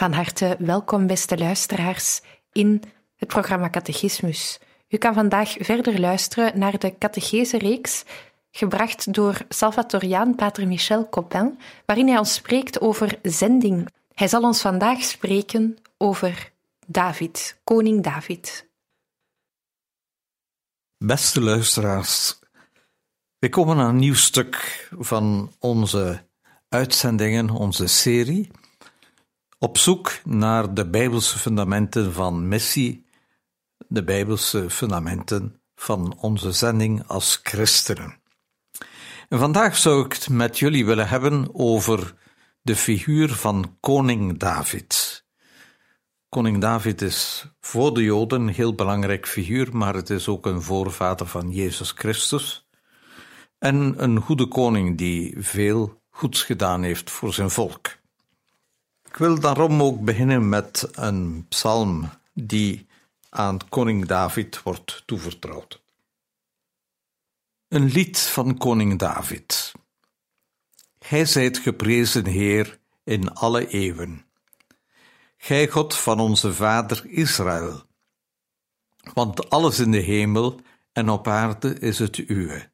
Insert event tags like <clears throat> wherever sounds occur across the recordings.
Van harte welkom, beste luisteraars, in het programma Catechismus. U kan vandaag verder luisteren naar de catechese-reeks, gebracht door Salvatoriaan Pater Michel Copin, waarin hij ons spreekt over zending. Hij zal ons vandaag spreken over David, koning David. Beste luisteraars, we komen aan een nieuw stuk van onze uitzendingen, onze serie op zoek naar de Bijbelse fundamenten van missie, de Bijbelse fundamenten van onze zending als christenen. En vandaag zou ik het met jullie willen hebben over de figuur van koning David. Koning David is voor de Joden een heel belangrijk figuur, maar het is ook een voorvader van Jezus Christus. En een goede koning die veel goeds gedaan heeft voor zijn volk. Ik wil daarom ook beginnen met een psalm die aan koning David wordt toevertrouwd. Een lied van koning David. Gij zijt geprezen Heer in alle eeuwen. Gij God van onze vader Israël. Want alles in de hemel en op aarde is het uwe.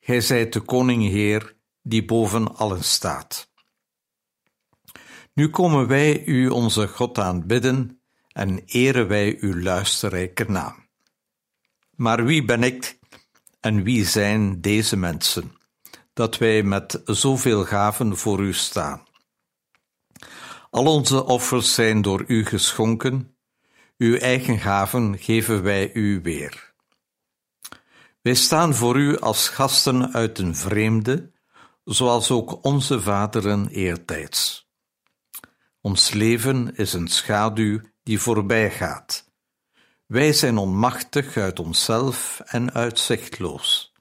Gij zijt de koning Heer die boven allen staat. Nu komen wij u, onze God, aanbidden en eren wij uw luisterrijke naam. Maar wie ben ik en wie zijn deze mensen, dat wij met zoveel gaven voor u staan? Al onze offers zijn door u geschonken, uw eigen gaven geven wij u weer. Wij staan voor u als gasten uit een vreemde, zoals ook onze vaderen eertijds. Ons leven is een schaduw die voorbij gaat. Wij zijn onmachtig uit onszelf en uitzichtloos.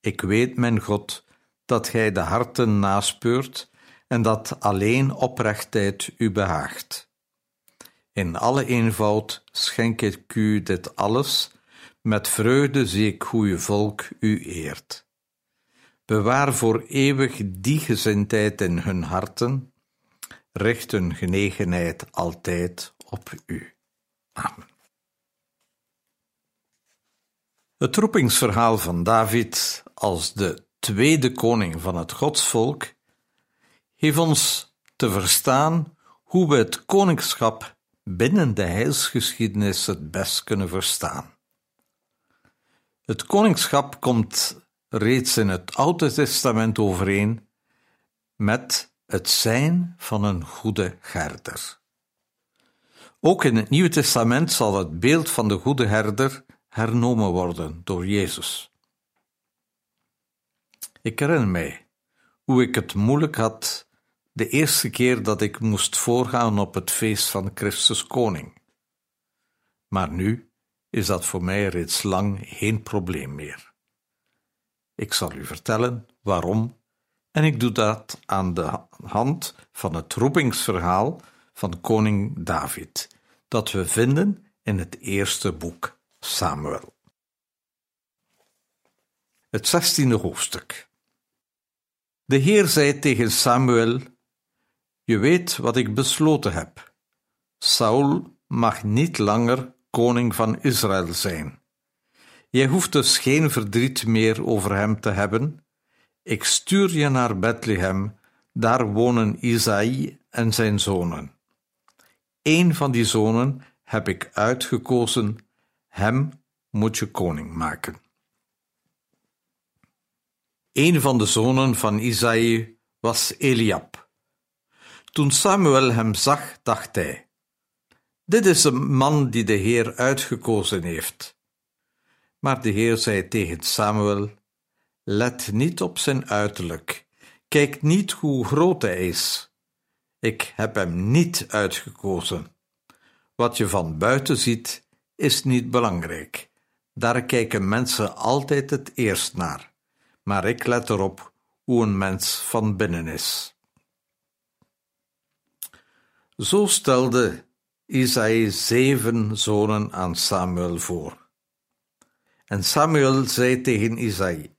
Ik weet, mijn God, dat Gij de harten naspeurt en dat alleen oprechtheid U behaagt. In alle eenvoud schenk ik U dit alles, met vreugde zie ik hoe Uw volk U eert. Bewaar voor eeuwig die gezindheid in hun harten, richt hun genegenheid altijd op u. Amen. Het roepingsverhaal van David als de tweede koning van het godsvolk heeft ons te verstaan hoe we het koningschap binnen de heilsgeschiedenis het best kunnen verstaan. Het koningschap komt reeds in het Oude Testament overeen met het zijn van een goede herder. Ook in het Nieuwe Testament zal het beeld van de goede herder hernomen worden door Jezus. Ik herinner mij hoe ik het moeilijk had de eerste keer dat ik moest voorgaan op het feest van Christus Koning. Maar nu is dat voor mij reeds lang geen probleem meer. Ik zal u vertellen waarom en ik doe dat aan de hand van het roepingsverhaal van koning David, dat we vinden in het eerste boek Samuel. Het zestiende hoofdstuk. De Heer zei tegen Samuel: Je weet wat ik besloten heb. Saul mag niet langer koning van Israël zijn. Jij hoeft dus geen verdriet meer over hem te hebben ik stuur je naar Bethlehem, Daar wonen Isaïe en zijn zonen. Eén van die zonen heb ik uitgekozen, hem moet je koning maken. Een van de zonen van Isaïe was Eliab. Toen Samuel hem zag, dacht hij: Dit is een man die de Heer uitgekozen heeft. Maar de Heer zei tegen Samuel: Let niet op zijn uiterlijk, kijk niet hoe groot hij is. Ik heb hem niet uitgekozen. Wat je van buiten ziet, is niet belangrijk. Daar kijken mensen altijd het eerst naar. Maar ik let erop hoe een mens van binnen is. Zo stelde Isaïe zeven zonen aan Samuel voor. En Samuel zei tegen Isaïe: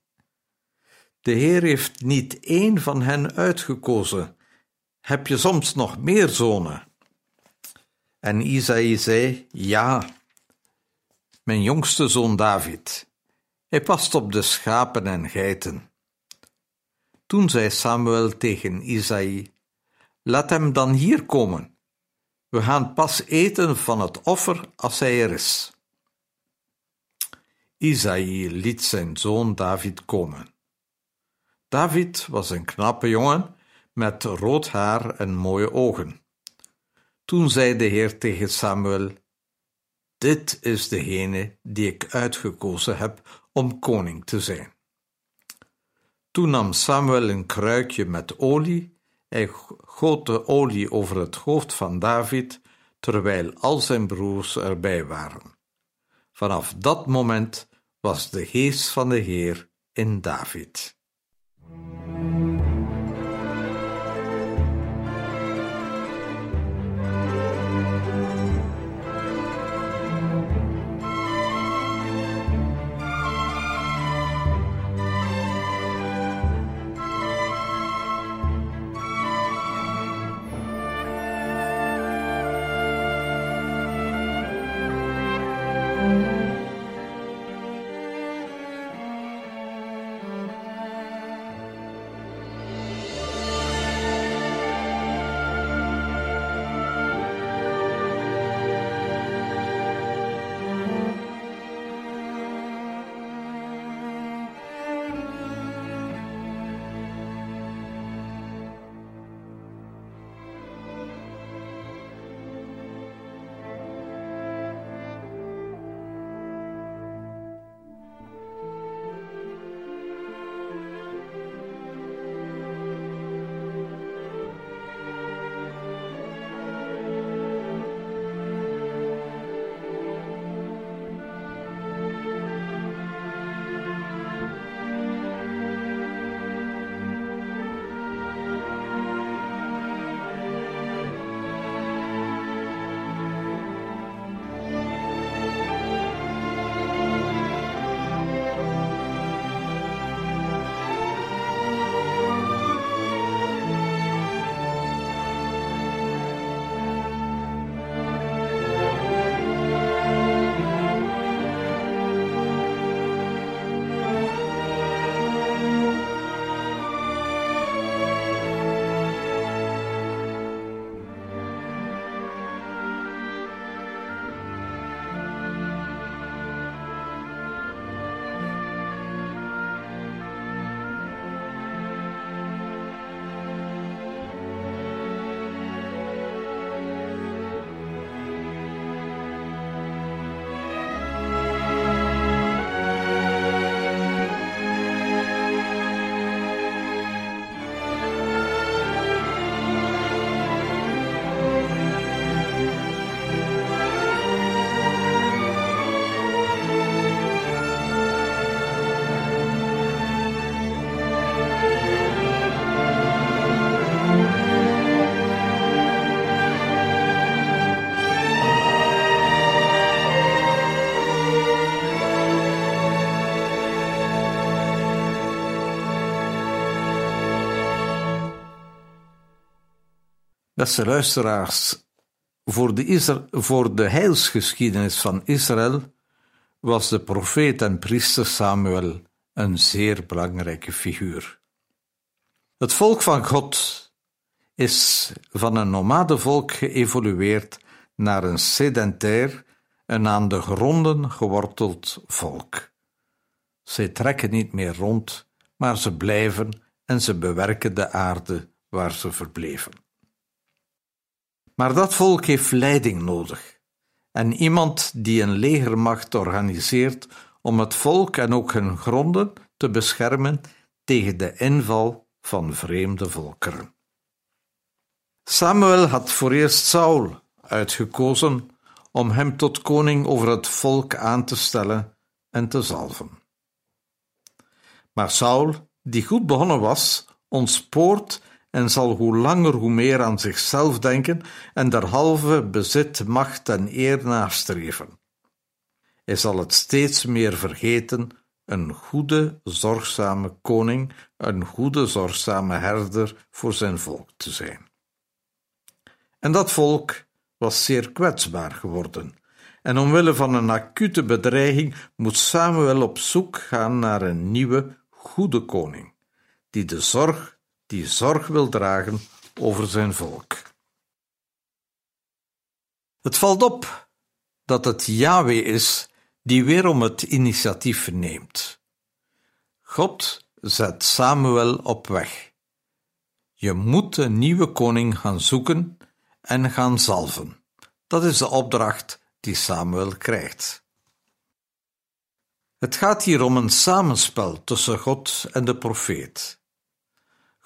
De Heer heeft niet één van hen uitgekozen. Heb je soms nog meer zonen? En Isaïe zei: Ja, mijn jongste zoon David. Hij past op de schapen en geiten. Toen zei Samuel tegen Isaïe: Laat hem dan hier komen. We gaan pas eten van het offer als hij er is. Isaïe liet zijn zoon David komen. David was een knappe jongen met rood haar en mooie ogen. Toen zei de Heer tegen Samuel: Dit is degene die ik uitgekozen heb om koning te zijn. Toen nam Samuel een kruikje met olie, hij goot de olie over het hoofd van David, terwijl al zijn broers erbij waren. Vanaf dat moment was de geest van de Heer in David. Thank you. Beste luisteraars, voor de, voor de heilsgeschiedenis van Israël was de profeet en priester Samuel een zeer belangrijke figuur. Het volk van God is van een nomadevolk geëvolueerd naar een sedentair en aan de gronden geworteld volk. Zij trekken niet meer rond, maar ze blijven en ze bewerken de aarde waar ze verbleven. Maar dat volk heeft leiding nodig en iemand die een legermacht organiseert om het volk en ook hun gronden te beschermen tegen de inval van vreemde volkeren. Samuel had voor eerst Saul uitgekozen om hem tot koning over het volk aan te stellen en te zalven. Maar Saul, die goed begonnen was, ontspoort en zal hoe langer hoe meer aan zichzelf denken en derhalve bezit, macht en eer nastreven. Hij zal het steeds meer vergeten een goede, zorgzame koning, een goede, zorgzame herder voor zijn volk te zijn. En dat volk was zeer kwetsbaar geworden. En omwille van een acute bedreiging moet Samuel op zoek gaan naar een nieuwe, goede koning, die de zorg, die zorg wil dragen over zijn volk. Het valt op dat het Yahweh is die weer om het initiatief neemt. God zet Samuel op weg. Je moet een nieuwe koning gaan zoeken en gaan zalven. Dat is de opdracht die Samuel krijgt. Het gaat hier om een samenspel tussen God en de profeet.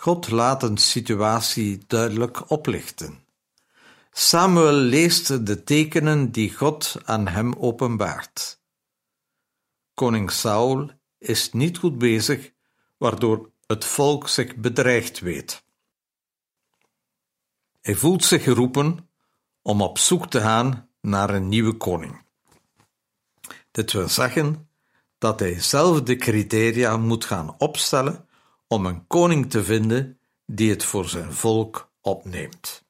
God laat een situatie duidelijk oplichten. Samuel leest de tekenen die God aan hem openbaart. Koning Saul is niet goed bezig, waardoor het volk zich bedreigd weet. Hij voelt zich geroepen om op zoek te gaan naar een nieuwe koning. Dit wil zeggen dat hij zelf de criteria moet gaan opstellen om een koning te vinden die het voor zijn volk opneemt.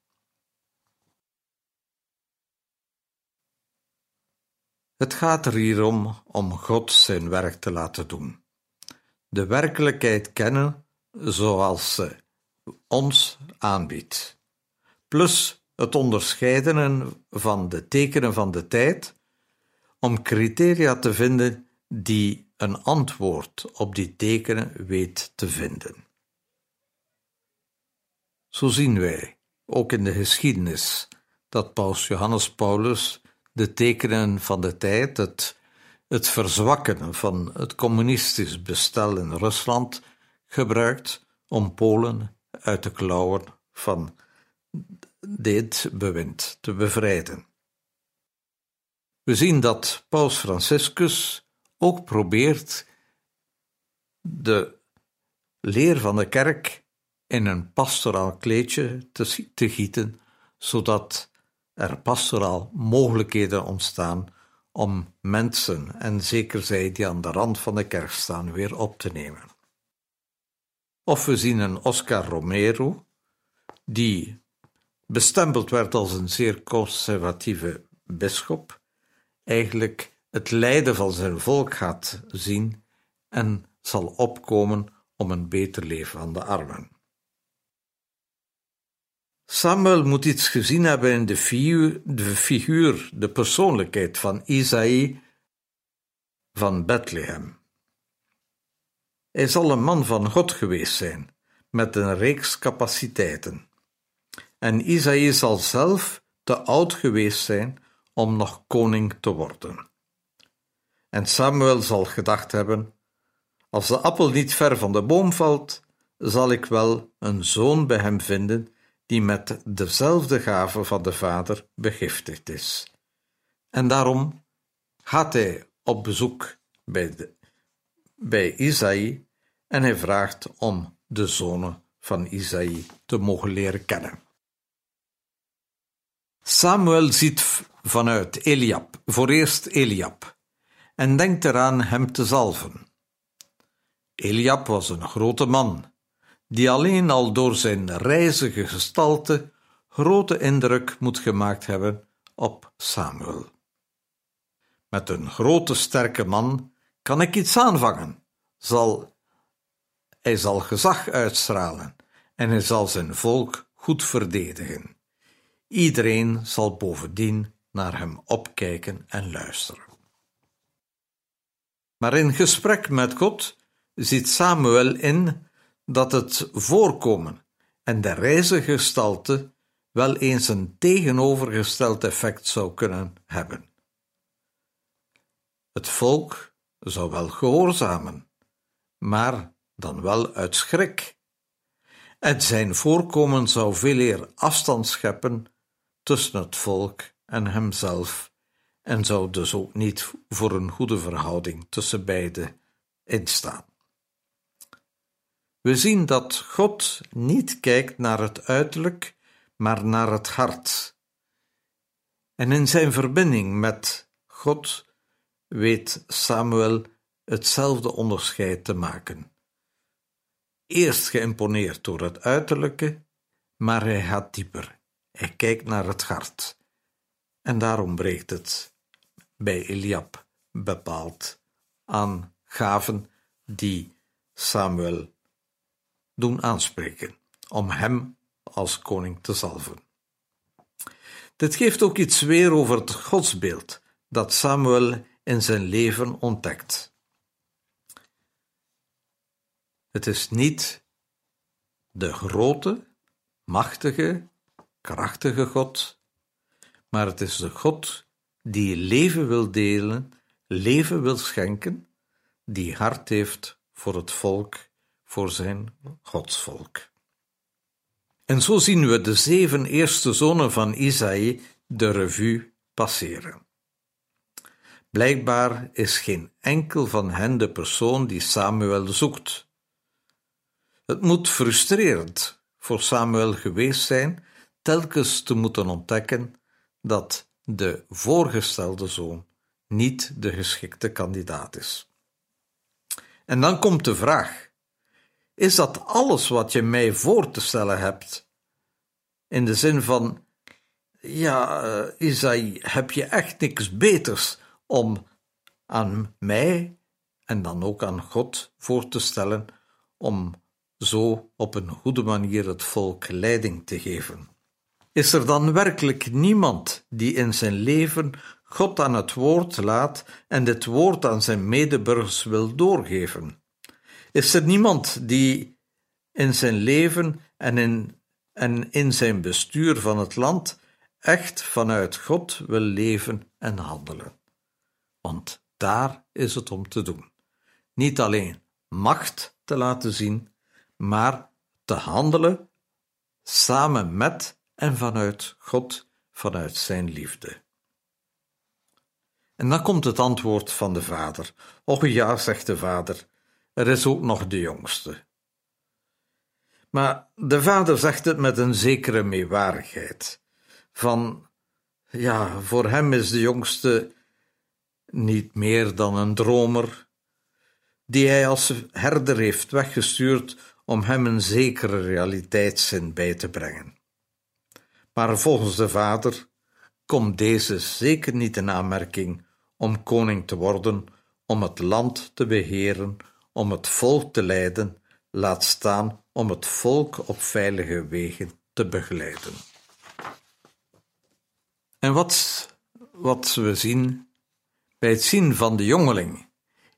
Het gaat er hier om om God zijn werk te laten doen. De werkelijkheid kennen zoals ze ons aanbiedt plus het onderscheiden van de tekenen van de tijd, om criteria te vinden die een antwoord op die tekenen weet te vinden. Zo zien wij, ook in de geschiedenis, dat Paus Johannes Paulus de tekenen van de tijd, het, het verzwakken van het communistisch bestel in Rusland, gebruikt om Polen uit de klauwen van dit bewind te bevrijden. We zien dat Paus Franciscus ook probeert de leer van de kerk in een pastoraal kleedje te, te gieten, zodat er pastoraal mogelijkheden ontstaan om mensen, en zeker zij die aan de rand van de kerk staan, weer op te nemen. Of we zien een Oscar Romero, die bestempeld werd als een zeer conservatieve bisschop, eigenlijk het lijden van zijn volk gaat zien en zal opkomen om een beter leven aan de armen. Samuel moet iets gezien hebben in de figuur, de, figuur, de persoonlijkheid van Isaïe van Bethlehem. Hij zal een man van God geweest zijn, met een reeks capaciteiten en Isaïe zal zelf te oud geweest zijn om nog koning te worden. En Samuel zal gedacht hebben: Als de appel niet ver van de boom valt, zal ik wel een zoon bij hem vinden die met dezelfde gave van de vader begiftigd is. En daarom gaat hij op bezoek bij, bij Isaïe en hij vraagt om de zonen van Isaïe te mogen leren kennen. Samuel ziet vanuit Eliab, voor eerst Eliab, en denkt eraan hem te zalven. Eliab was een grote man, die alleen al door zijn reizige gestalte grote indruk moet gemaakt hebben op Samuel. Met een grote sterke man kan ik iets aanvangen, zal, hij zal gezag uitstralen en hij zal zijn volk goed verdedigen. Iedereen zal bovendien naar hem opkijken en luisteren. Maar in gesprek met God ziet Samuel in dat het voorkomen en de reizengestalte wel eens een tegenovergesteld effect zou kunnen hebben. Het volk zou wel gehoorzamen, maar dan wel uit schrik. En zijn voorkomen zou veel eer afstand scheppen tussen het volk en hemzelf, en zou dus ook niet voor een goede verhouding tussen beiden instaan. We zien dat God niet kijkt naar het uiterlijk, maar naar het hart. En in zijn verbinding met God weet Samuel hetzelfde onderscheid te maken. Eerst geïmponeerd door het uiterlijke, maar hij gaat dieper. Hij kijkt naar het hart. En daarom breekt het bij Eliab bepaald aan gaven die Samuel doen aanspreken, om hem als koning te zalven. Dit geeft ook iets weer over het godsbeeld dat Samuel in zijn leven ontdekt. Het is niet de grote, machtige, krachtige God, maar het is de God die leven wil delen, leven wil schenken, die hart heeft voor het volk, voor zijn godsvolk. En zo zien we de zeven eerste zonen van Isaïe de revue passeren. Blijkbaar is geen enkel van hen de persoon die Samuel zoekt. Het moet frustrerend voor Samuel geweest zijn telkens te moeten ontdekken dat de voorgestelde zoon niet de geschikte kandidaat is. En dan komt de vraag: is dat alles wat je mij voor te stellen hebt? In de zin van: ja, uh, Isaïe, heb je echt niks beters om aan mij en dan ook aan God voor te stellen om zo op een goede manier het volk leiding te geven. Is er dan werkelijk niemand die in zijn leven God aan het woord laat en dit woord aan zijn medeburgers wil doorgeven? Is er niemand die in zijn leven en in, en in zijn bestuur van het land echt vanuit God wil leven en handelen? Want daar is het om te doen. Niet alleen macht te laten zien, maar te handelen samen met en vanuit God, vanuit Zijn liefde. En dan komt het antwoord van de vader. Och ja, zegt de vader, er is ook nog de jongste. Maar de vader zegt het met een zekere meewarigheid. Van, ja, voor hem is de jongste niet meer dan een dromer, die hij als herder heeft weggestuurd om hem een zekere realiteitszin bij te brengen. Maar volgens de vader komt deze zeker niet in aanmerking om koning te worden, om het land te beheren, om het volk te leiden, laat staan om het volk op veilige wegen te begeleiden. En wat, wat we zien bij het zien van de jongeling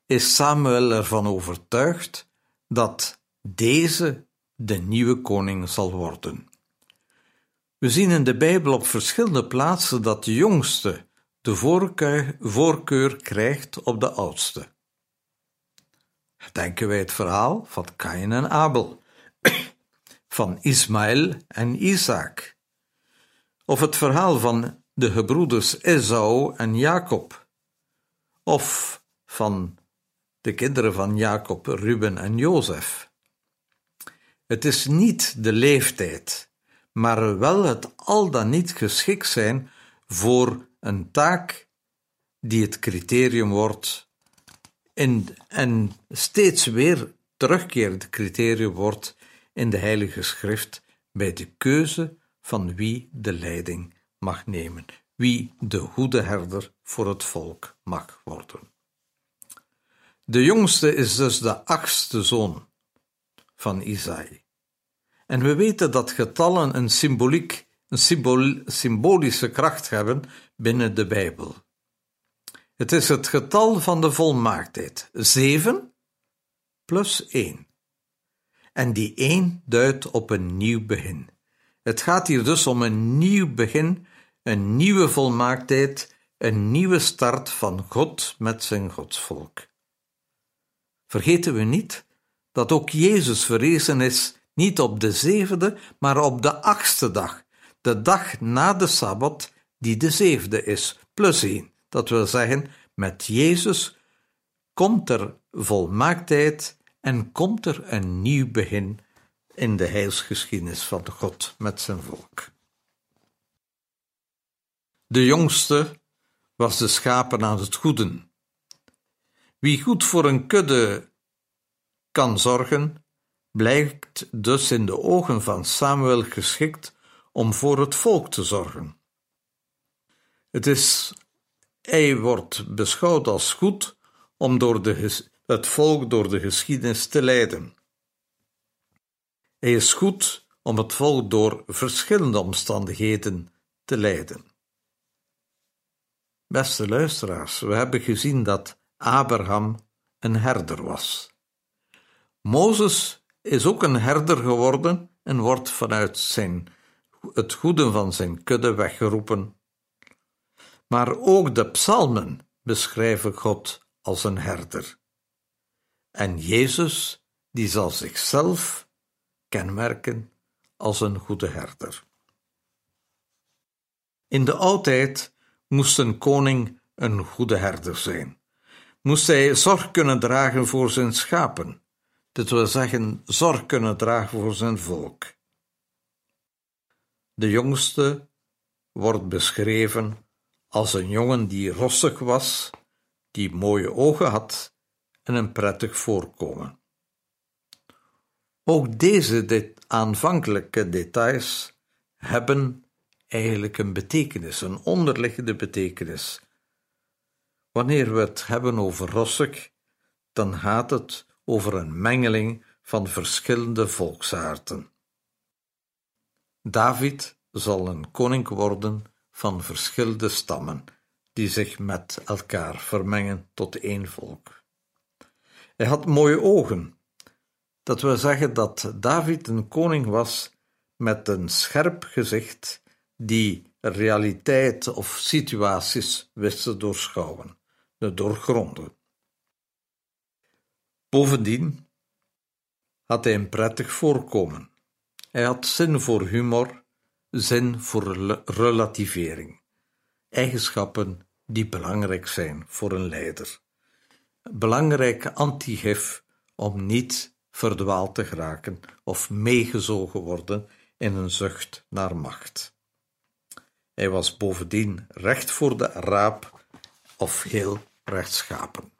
is Samuel ervan overtuigd dat deze de nieuwe koning zal worden. We zien in de Bijbel op verschillende plaatsen dat de jongste de voorkeur, krijgt op de oudste. Denken wij het verhaal van Kain en Abel, <clears throat> van Ismaël en Isaac, of het verhaal van de gebroeders Esau en Jacob, of van de kinderen van Jacob, Ruben en Jozef. Het is niet de leeftijd, maar wel het al dan niet geschikt zijn voor een taak die het criterium wordt in, en steeds weer terugkerend criterium wordt in de Heilige Schrift bij de keuze van wie de leiding mag nemen, wie de goede herder voor het volk mag worden. De jongste is dus de achtste zoon van Isaïe. En we weten dat getallen een, symboliek, een symbolische kracht hebben binnen de Bijbel. Het is het getal van de volmaaktheid. 7 plus 1. En die 1 duidt op een nieuw begin. Het gaat hier dus om een nieuw begin, een nieuwe volmaaktheid, een nieuwe start van God met zijn godsvolk. Vergeten we niet dat ook Jezus verrezen is niet op de zevende, maar op de achtste dag, de dag na de Sabbat, die de zevende is, plus één. Dat wil zeggen, met Jezus komt er volmaaktheid en komt er een nieuw begin in de heilsgeschiedenis van God met zijn volk. De jongste was de schapen aan het goeden. Wie goed voor een kudde kan zorgen, blijkt dus in de ogen van Samuel geschikt om voor het volk te zorgen. Het is, hij wordt beschouwd als goed om door de, het volk door de geschiedenis te leiden. Hij is goed om het volk door verschillende omstandigheden te leiden. Beste luisteraars, we hebben gezien dat Abraham een herder was. Mozes is ook een herder geworden en wordt vanuit zijn, het goede van zijn kudde weggeroepen. Maar ook de psalmen beschrijven God als een herder. En Jezus, die zal zichzelf kenmerken als een goede herder. In de oudheid moest een koning een goede herder zijn. Moest hij zorg kunnen dragen voor zijn schapen, dit wil zeggen zorg kunnen dragen voor zijn volk. De jongste wordt beschreven als een jongen die rossig was, die mooie ogen had en een prettig voorkomen. Ook deze aanvankelijke details hebben eigenlijk een betekenis, een onderliggende betekenis. Wanneer we het hebben over rossig, dan gaat het over een mengeling van verschillende volksaarden. David zal een koning worden van verschillende stammen, die zich met elkaar vermengen tot één volk. Hij had mooie ogen. Dat wil zeggen dat David een koning was met een scherp gezicht die realiteit of situaties wist te doorschouwen, te doorgronden. Bovendien had hij een prettig voorkomen. Hij had zin voor humor, zin voor relativering. Eigenschappen die belangrijk zijn voor een leider. Belangrijke antigif om niet verdwaald te geraken of meegezogen worden in een zucht naar macht. Hij was bovendien recht voor de raap of heel rechtschapen.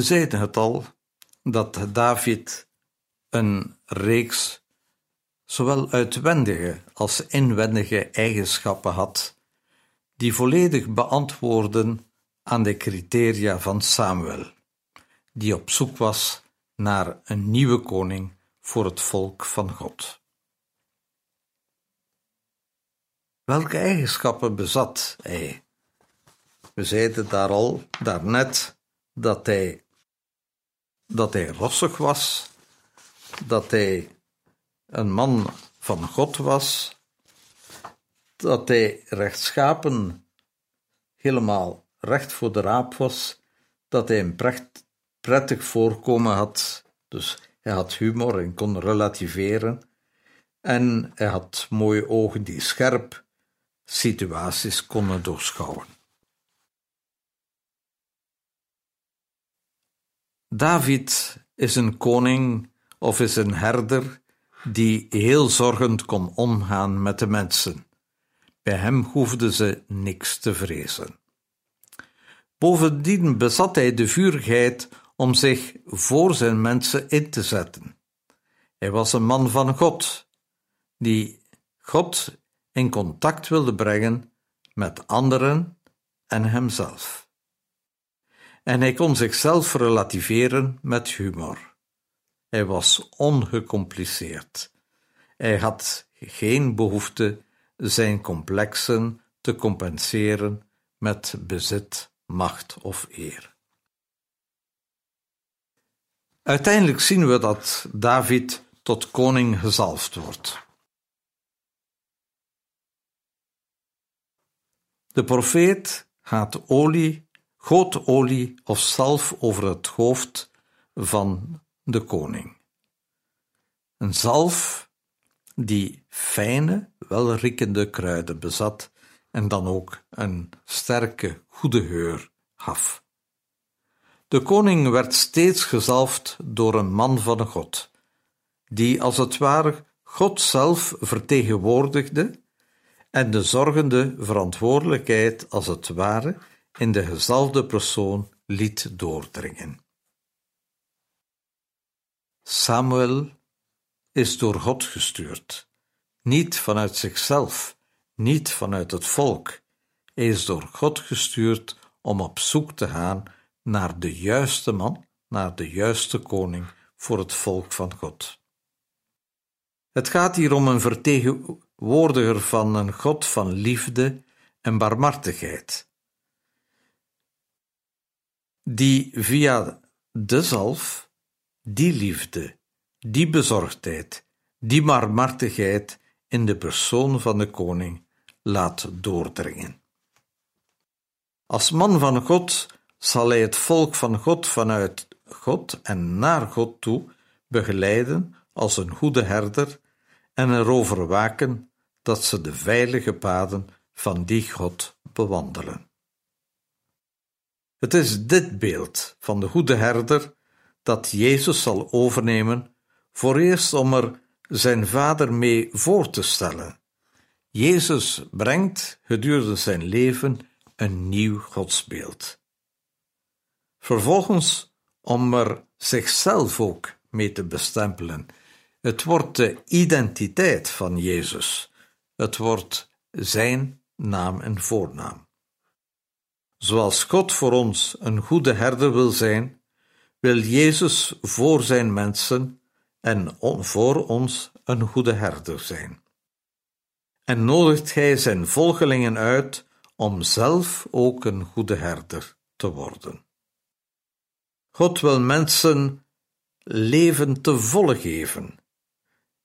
We zeiden het al, dat David een reeks zowel uitwendige als inwendige eigenschappen had, die volledig beantwoorden aan de criteria van Samuel, die op zoek was naar een nieuwe koning voor het volk van God. Welke eigenschappen bezat hij? We zeiden daar al daarnet dat hij, dat hij rossig was, dat hij een man van God was, dat hij rechtschapen helemaal recht voor de raap was, dat hij een prettig voorkomen had, dus hij had humor en kon relativeren, en hij had mooie ogen die scherp situaties konden doorschouwen. David is een koning of is een herder die heel zorgend kon omgaan met de mensen. Bij hem hoefden ze niks te vrezen. Bovendien bezat hij de vurigheid om zich voor zijn mensen in te zetten. Hij was een man van God, die God in contact wilde brengen met anderen en hemzelf. En hij kon zichzelf relativeren met humor. Hij was ongecompliceerd. Hij had geen behoefte zijn complexen te compenseren met bezit, macht of eer. Uiteindelijk zien we dat David tot koning gezalfd wordt. De profeet gaat olie, goot olie of zalf over het hoofd van de koning. Een zalf die fijne, welriekende kruiden bezat en dan ook een sterke, goede geur gaf. De koning werd steeds gezalfd door een man van God, die als het ware God zelf vertegenwoordigde en de zorgende verantwoordelijkheid als het ware in de gezalfde persoon liet doordringen. Samuel is door God gestuurd, niet vanuit zichzelf, niet vanuit het volk. Hij is door God gestuurd om op zoek te gaan naar de juiste man, naar de juiste koning voor het volk van God. Het gaat hier om een vertegenwoordiger van een God van liefde en barmhartigheid, die via de zalf die liefde, die bezorgdheid, die barmhartigheid in de persoon van de koning laat doordringen. Als man van God zal hij het volk van God vanuit God en naar God toe begeleiden als een goede herder en erover waken dat ze de veilige paden van die God bewandelen. Het is dit beeld van de goede herder dat Jezus zal overnemen, voor eerst om er zijn Vader mee voor te stellen. Jezus brengt gedurende zijn leven een nieuw godsbeeld. Vervolgens om er zichzelf ook mee te bestempelen. Het wordt de identiteit van Jezus. Het wordt zijn naam en voornaam. Zoals God voor ons een goede herder wil zijn, wil Jezus voor zijn mensen en voor ons een goede herder zijn. En nodigt hij zijn volgelingen uit om zelf ook een goede herder te worden. God wil mensen leven te volle geven.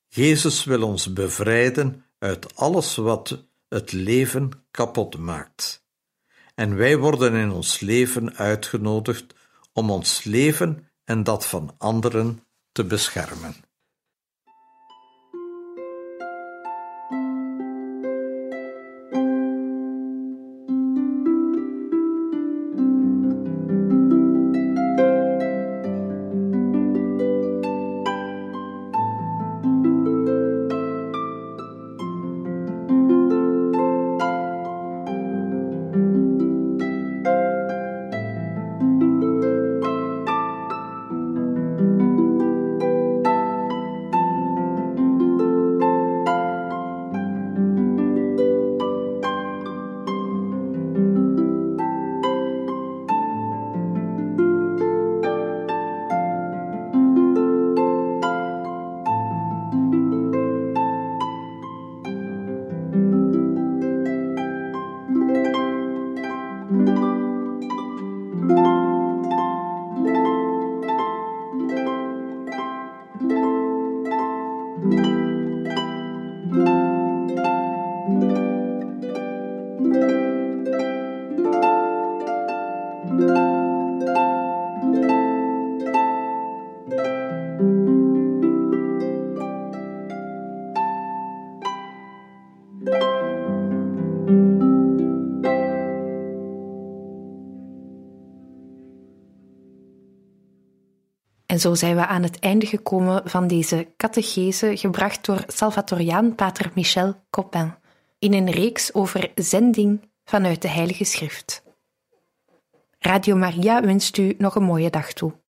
Jezus wil ons bevrijden uit alles wat het leven kapot maakt. En wij worden in ons leven uitgenodigd om ons leven en dat van anderen te beschermen. En zo zijn we aan het einde gekomen van deze catechese, gebracht door Salvatoriaan Pater Michel Copin, in een reeks over zending vanuit de Heilige Schrift. Radio Maria wenst u nog een mooie dag toe.